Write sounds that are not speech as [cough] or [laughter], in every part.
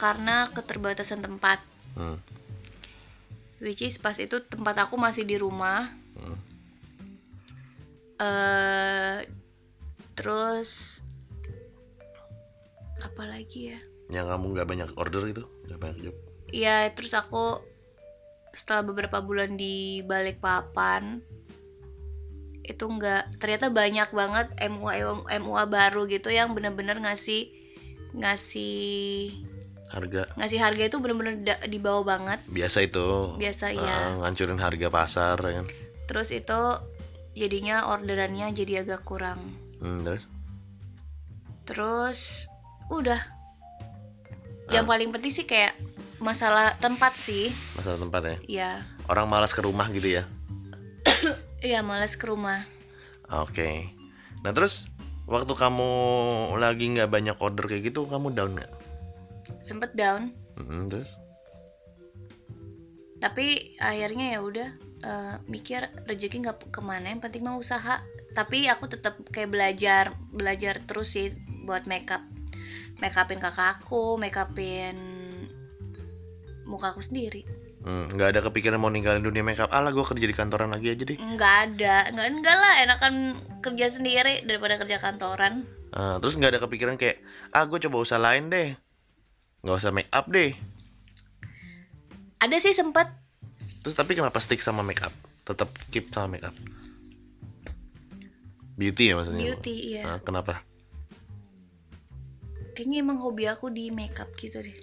karena keterbatasan tempat. Hmm. Which is pas itu tempat aku masih di rumah. Hmm. eh terus apa lagi ya? Yang kamu nggak banyak order itu, nggak banyak job. Ya terus aku setelah beberapa bulan di balik papan itu nggak ternyata banyak banget MUA MUA baru gitu yang bener-bener ngasih ngasih Harga ngasih harga itu bener-bener da- di bawah banget biasa itu. biasa Ah, ya ngancurin harga pasar ya kan. terus itu jadinya orderannya jadi agak kurang Hmm, terus? terus udah yang paling penting sih kayak masalah tempat sih Masalah tempat ya. ya Orang malas ke rumah gitu ya. [coughs] Iya males ke rumah Oke. Nah terus waktu kamu lagi nggak banyak order kayak gitu, kamu down nggak? sempet down Hmm, terus? tapi akhirnya ya udah eh, mikir rezeki nggak ke mana yang penting mah usaha tapi aku tetap kayak belajar belajar terus sih buat makeup makeupin kakakku makeupin mukaku sendiri Hmm, nggak ada kepikiran mau ninggalin dunia makeup. Alah, gue kerja di kantoran lagi aja deh. nggak ada nggak enggak lah enakan kerja sendiri daripada kerja kantoran Ah, terus nggak ada kepikiran kayak, ah gue coba usaha lain deh. Nggak usah make up deh. ada sih sempet Terus tapi kenapa stick sama make up? Tetap keep sama make up. Beauty ya maksudnya? beauty iya Ah, kenapa? kayaknya emang hobi aku di makeup gitu deh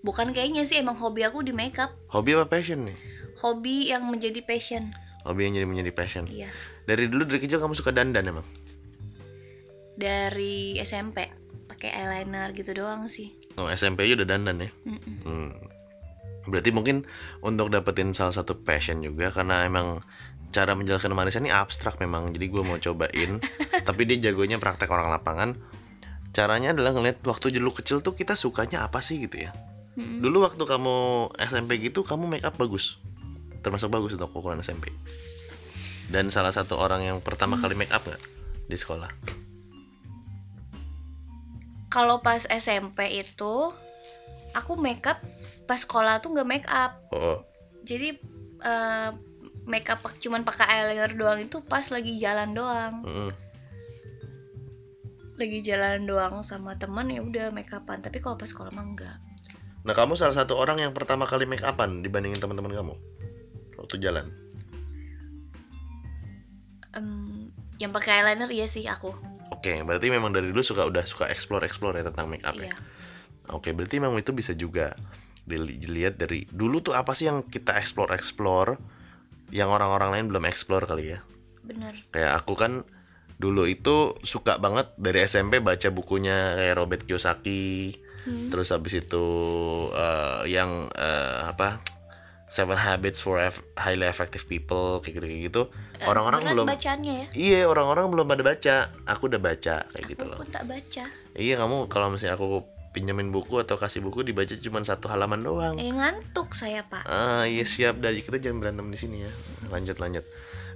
bukan kayaknya sih emang hobi aku di makeup Hobi apa passion nih? hobi yang menjadi passion Hobi yang jadi menjadi passion. iya Dari dulu dari kecil kamu suka dandan emang? dari SMP pakai eyeliner gitu doang sih Oh SMP aja udah dandan ya? Mm-mm. Hmm. Berarti mungkin untuk dapetin salah satu passion juga karena emang cara menjelaskan manisnya ini abstrak memang. Jadi gue mau cobain. [laughs] tapi dia jagonya praktek orang lapangan. Caranya adalah ngeliat waktu dulu kecil tuh kita sukanya apa sih gitu ya. Mm-mm. Dulu waktu kamu SMP gitu kamu make up bagus. Termasuk bagus untuk ukuran SMP. Dan salah satu orang yang pertama kali make up nggak di sekolah. kalau pas SMP itu aku makeup pas sekolah tuh nggak make up Oh, oh. jadi eh, make up cuman pakai eyeliner doang itu pas lagi jalan doang Mm-mm. lagi jalan doang sama teman ya udah make upan tapi kalau pas sekolah mah enggak Nah kamu salah satu orang yang pertama kali make upan dibandingin teman-teman kamu waktu jalan. Em, yang pakai eyeliner iya sih aku Oke, berarti memang dari dulu suka udah suka explore explore ya tentang make up ya. iya Oke, berarti memang itu bisa juga dili- dilihat dari dulu tuh apa sih yang kita explore explore yang orang-orang lain belum explore kali ya. bener Kayak aku kan dulu itu suka banget dari SMP baca bukunya kayak Robert Kiyosaki. Hmm. Terus habis itu eh, yang eh, apa? Seven Habits for Eff- Highly Effective People kayak gitu kayak gitu. Orang-orang Berat belum bacanya ya Iya, orang-orang belum pada baca. Aku udah baca kayak gitu aku loh. pun tak baca Iya, kamu kalau misalnya aku pinjemin buku atau kasih buku dibaca cuma satu halaman doang. eh ngantuk saya pak Ah, iya siap dari kita jangan berantem di sini ya. Lanjut lanjut.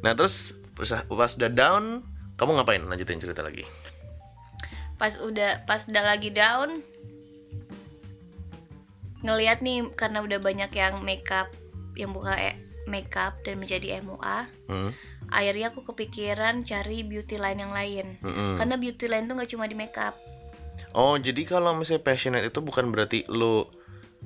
Nah, terus pas pas udah down, kamu ngapain? Lanjutin cerita lagi. pas udah pas udah lagi down ngelihat nih karena udah banyak yang makeup yang buka e- makeup dan menjadi MUA Hmm. akhirnya aku kepikiran cari beauty line yang lain Mm-mm. karena beauty line tuh nggak cuma di makeup Oh, jadi kalau misalnya passionate itu bukan berarti lo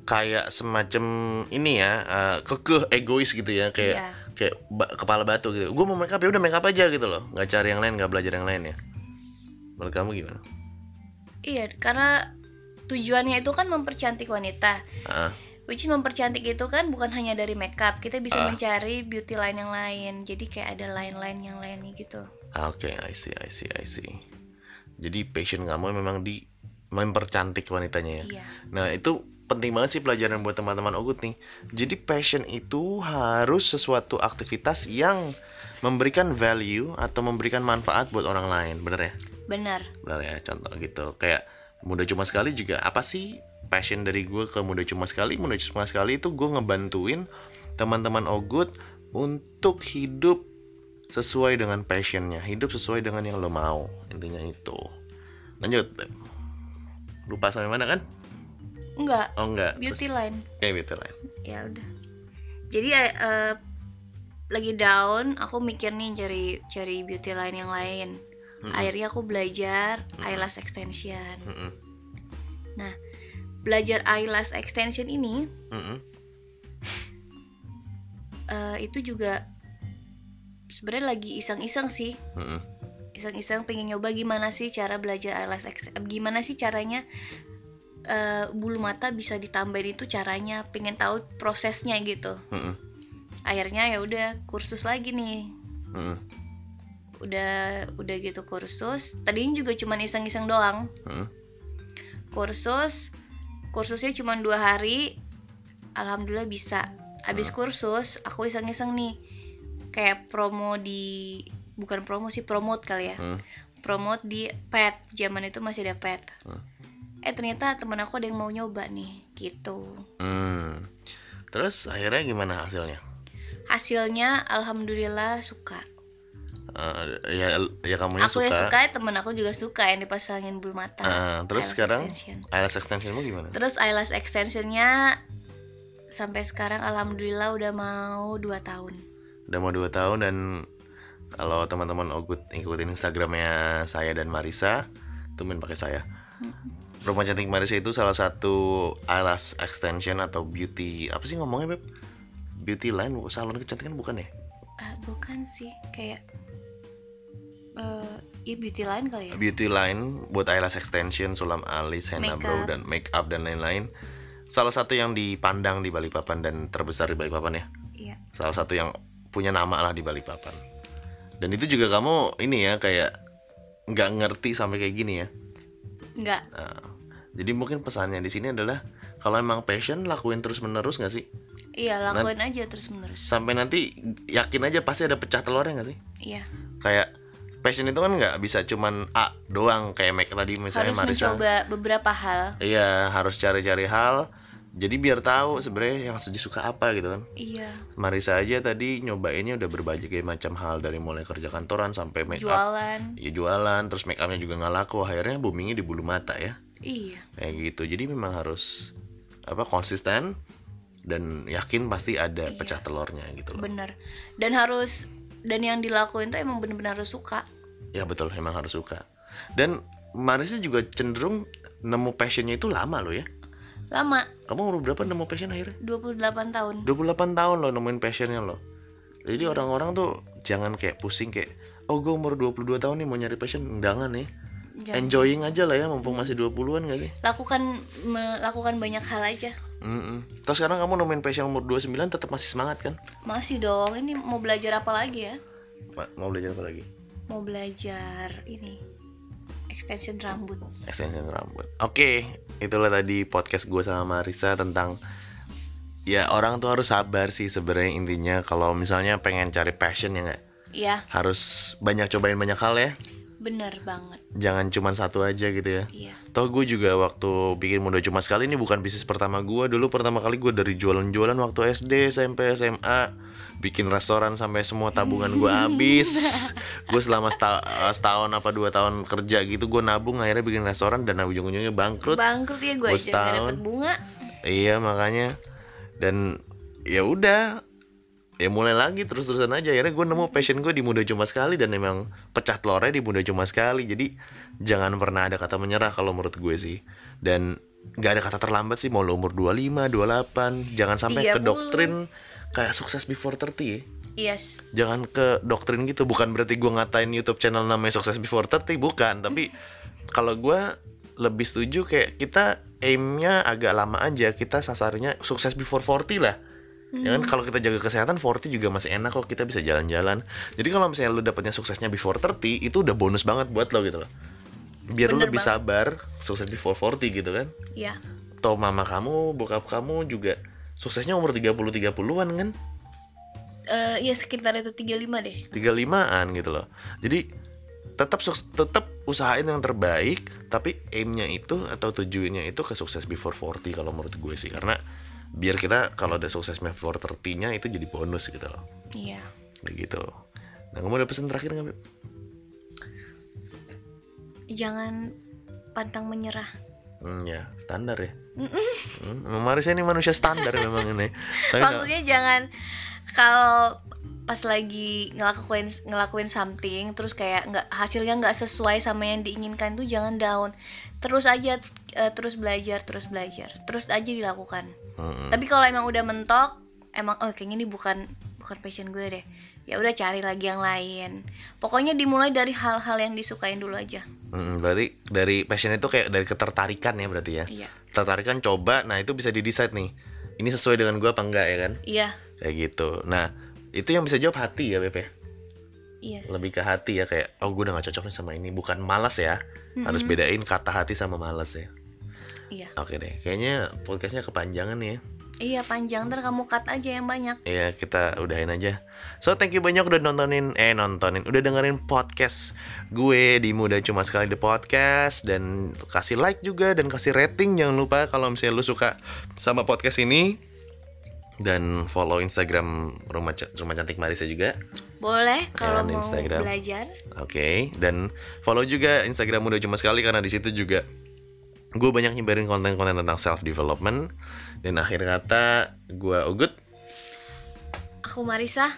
kayak semacam ini ya, eh, kekeh egois gitu ya, kayak Iya. kayak ba- kepala batu gitu. Gue mau make up ya udah make up aja gitu loh. nggak cari yang lain, nggak belajar yang lain ya. Menurut kamu gimana? iya karena tujuannya itu kan mempercantik wanita Ah, which is mempercantik itu kan bukan hanya dari makeup kita bisa Ah. mencari beauty line yang lain jadi kayak ada line-line yang lainnya gitu Ah, Oke, I see, I see, I see. Jadi passion kamu memang di mempercantik wanitanya ya. iya Nah itu penting banget sih pelajaran buat teman-teman Ogut nih. Jadi passion itu harus sesuatu aktivitas yang memberikan value atau memberikan manfaat buat orang lain, bener ya? benar Bener ya, contoh gitu. Kayak muda cuma sekali juga apa sih passion dari gue ke muda cuma sekali? Muda cuma sekali itu gue ngebantuin teman-teman Ogut untuk hidup sesuai dengan passionnya, hidup sesuai dengan yang lo mau. Intinya itu. Lanjut. Lupa sampai mana kan? enggak Oh enggak. beauty line Kayak beauty line. ya udah jadi eh, lagi down aku mikir nih cari cari beauty line yang lain Mm-mm. akhirnya aku belajar eyelash extension Mm-mm. Belajar eyelash extension ini Mm-mm. eh, itu juga sebenarnya lagi iseng-iseng sih Mm-mm. iseng-iseng pengen nyoba gimana sih cara belajar eyelash ext- eh, gimana sih caranya eh, bulu mata bisa ditambahin itu caranya pengen tahu prosesnya gitu Mm-mm. akhirnya ya udah kursus lagi nih Mm-mm. udah udah gitu kursus tadinya juga cuman iseng-iseng doang Mm-mm. kursus kursusnya cuma dua hari alhamdulillah bisa habis kursus aku iseng-iseng nih kayak promo di bukan promo sih promote kali ya Mm. promote di pet zaman itu masih ada pet Hmm. eh ternyata temen aku ada yang mau nyoba nih gitu Hmm. Terus akhirnya gimana hasilnya? hasilnya alhamdulillah suka Eh, ya ya kamunya aku suka. yang suka temen aku juga suka yang dipasangin bulu mata Ah, terus eyelash sekarang extension. eyelash extensionmu gimana? terus eyelash extensionnya sampai sekarang alhamdulillah udah mau 2 tahun Udah mau 2 tahun dan kalau teman-teman Ogut ikutin Instagramnya saya dan Marisa, tuh main pakai saya. Rumah cantik Marisa itu salah satu eyelash extension atau beauty apa sih ngomongnya beb? Beauty line, salon kecantikan bukan ya? Ah, bukan sih kayak eh ya beauty line kali ya Beauty line buat eyelash extension, sulam alis, henna brow dan make up dan lain-lain. Salah satu yang dipandang di Balikpapan dan terbesar di Balikpapan ya. iya Salah satu yang punya nama lah di Balikpapan. Dan itu juga kamu ini ya kayak nggak ngerti sampai kayak gini ya. enggak Nah, jadi mungkin pesannya di sini adalah kalau emang passion lakuin terus menerus nggak sih? iya lakuin aja terus menerus Sampai nanti yakin aja pasti ada pecah telurnya nggak sih? iya Kayak passion itu kan nggak bisa cuman A doang kayak make tadi misalnya harus Marisa. mencoba beberapa hal Iya harus cari-cari hal. Jadi biar tahu sebenarnya yang sedih suka apa gitu kan. iya Marisa aja tadi nyobainnya udah berbagai macam hal dari mulai kerja kantoran sampai make up. jualan Ya jualan, terus make upnya juga nggak laku. Akhirnya boomingnya di bulu mata ya. iya Kayak gitu. Jadi memang harus apa konsisten dan yakin pasti ada Iya. pecah telurnya gitu loh. bener dan harus dan yang dilakuin tuh emang bener-bener harus suka Ya betul, emang harus suka. Dan Marisa juga cenderung nemu passionnya itu lama loh ya. lama Kamu umur berapa nemu passion akhirnya? 28 tahun 28 tahun loh nemuin passionnya loh Jadi orang-orang tuh jangan kayak pusing kayak Oh gue umur 22 tahun nih mau nyari passion Jangan nih Jangan. Enjoying aja lah ya mumpung masih 20-an gak sih lakukan melakukan banyak hal aja Mm-mm. Terus sekarang kamu nemuin passion umur 29 tetap masih semangat kan? masih dong ini mau belajar apa lagi ya Ma- Mau belajar apa lagi? Mau belajar ini extension rambut. Extension rambut. Oke itulah tadi podcast gue sama Marisa tentang Ya orang tuh harus sabar sih sebenarnya intinya. Kalau misalnya pengen cari passion ya nggak? Iya. Harus banyak cobain banyak hal ya? Bener banget. Jangan cuma satu aja gitu ya? Iya. Toh gue juga waktu bikin muda cuma sekali ini bukan bisnis pertama gue Dulu pertama kali gue dari jualan-jualan waktu SD, SMP, SMA Bikin restoran sampai semua tabungan gue habis. [laughs] Gue selama seta- eh, setahun apa dua tahun kerja gitu Gue nabung akhirnya bikin restoran dan ujung-ujungnya bangkrut. Bangkrut ya gue Gua aja dapet bunga. Iya makanya. Dan ya udah ya mulai lagi terus-terusan aja. Akhirnya gue nemu passion gue di muda cuma sekali dan memang pecah telurnya di muda cuma sekali. Jadi jangan pernah ada kata menyerah kalau menurut gue sih. Dan nggak ada kata terlambat sih mau lo umur 25, 28 jangan sampai ke 30. doktrin kayak sukses before 30 ya? Yes. Jangan ke doktrin gitu bukan berarti gue ngatain YouTube channel namanya sukses before 30 bukan. Tapi kalau gue lebih setuju kayak kita aimnya agak lama aja kita sasarnya sukses before 40 lah. Ya kan? Kalau kita jaga kesehatan 40 juga masih enak kok kita bisa jalan-jalan. Jadi kalau misalnya lu dapetnya suksesnya before 30 itu udah bonus banget buat lo gitu loh. Biar lu Bener lebih sabar sukses before 40 gitu kan. Ya atau mama kamu bokap kamu juga suksesnya umur 30 30-an kan Eh, ya sekitar itu 35 deh 35-an gitu loh. Jadi tetap tetap usahain yang terbaik, tapi aimnya itu atau tujuannya itu ke sukses before 40 kalau menurut gue sih karena biar kita kalau ada sukses before 30-nya itu jadi bonus gitu loh. iya Kayak gitu. Nah, kamu ada pesan terakhir nggak, jangan pantang menyerah Hmm, ya standar ya. Hmm, memang Marisa ini manusia standar memang ini. Tapi maksudnya jangan kalau pas lagi ngelakuin ngelakuin something terus kayak nggak hasilnya nggak sesuai sama yang diinginkan tuh jangan down. Terus aja eh, terus belajar terus belajar. Terus aja dilakukan. Hmm, tapi kalau emang udah mentok emang oh kayaknya ini bukan bukan passion gue deh ya udah cari lagi yang lain pokoknya dimulai dari hal-hal yang disukain dulu aja hmm, berarti dari passion itu kayak dari ketertarikan ya berarti ya. iya Ketertarikan coba, nah itu bisa di-decide nih. Ini sesuai dengan gua apa enggak ya kan? iya Kayak gitu. Nah, itu yang bisa jawab hati ya, Beb ya? yes. Lebih ke hati ya kayak oh gue udah gak cocok nih sama ini, bukan malas ya. Harus bedain kata hati sama malas ya. iya Oke deh, kayaknya podcastnya kepanjangan nih ya. Iya panjang. Ntar kamu cut aja yang banyak. Ya kita udahin aja. So thank you banyak udah nontonin eh nontonin. Udah dengerin podcast gue di Muda Cuma Sekali di podcast. Dan kasih like juga dan kasih rating. Jangan lupa kalau misalnya lu suka sama podcast ini. Dan follow Instagram rumah rumah cantik Marisa juga. boleh kalau mau Instagram. belajar. Oke, dan follow juga Instagram Muda Cuma Sekali karena di situ juga gue banyak nyebarin konten-konten tentang self development. Dan akhir kata gue Ugut aku Marisa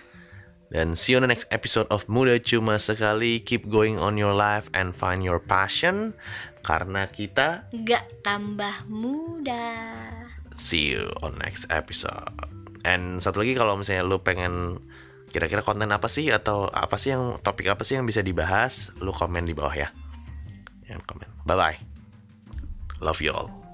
Dan see you on the next episode of Muda Cuma Sekali. Keep going on your life and find your passion. Karena kita nggak tambah muda see you on next episode. And satu lagi kalau misalnya lu pengen kira-kira konten apa sih atau apa sih yang topik apa sih yang bisa dibahas, lu komen di bawah ya. Yang komen. Bye bye. Love you all.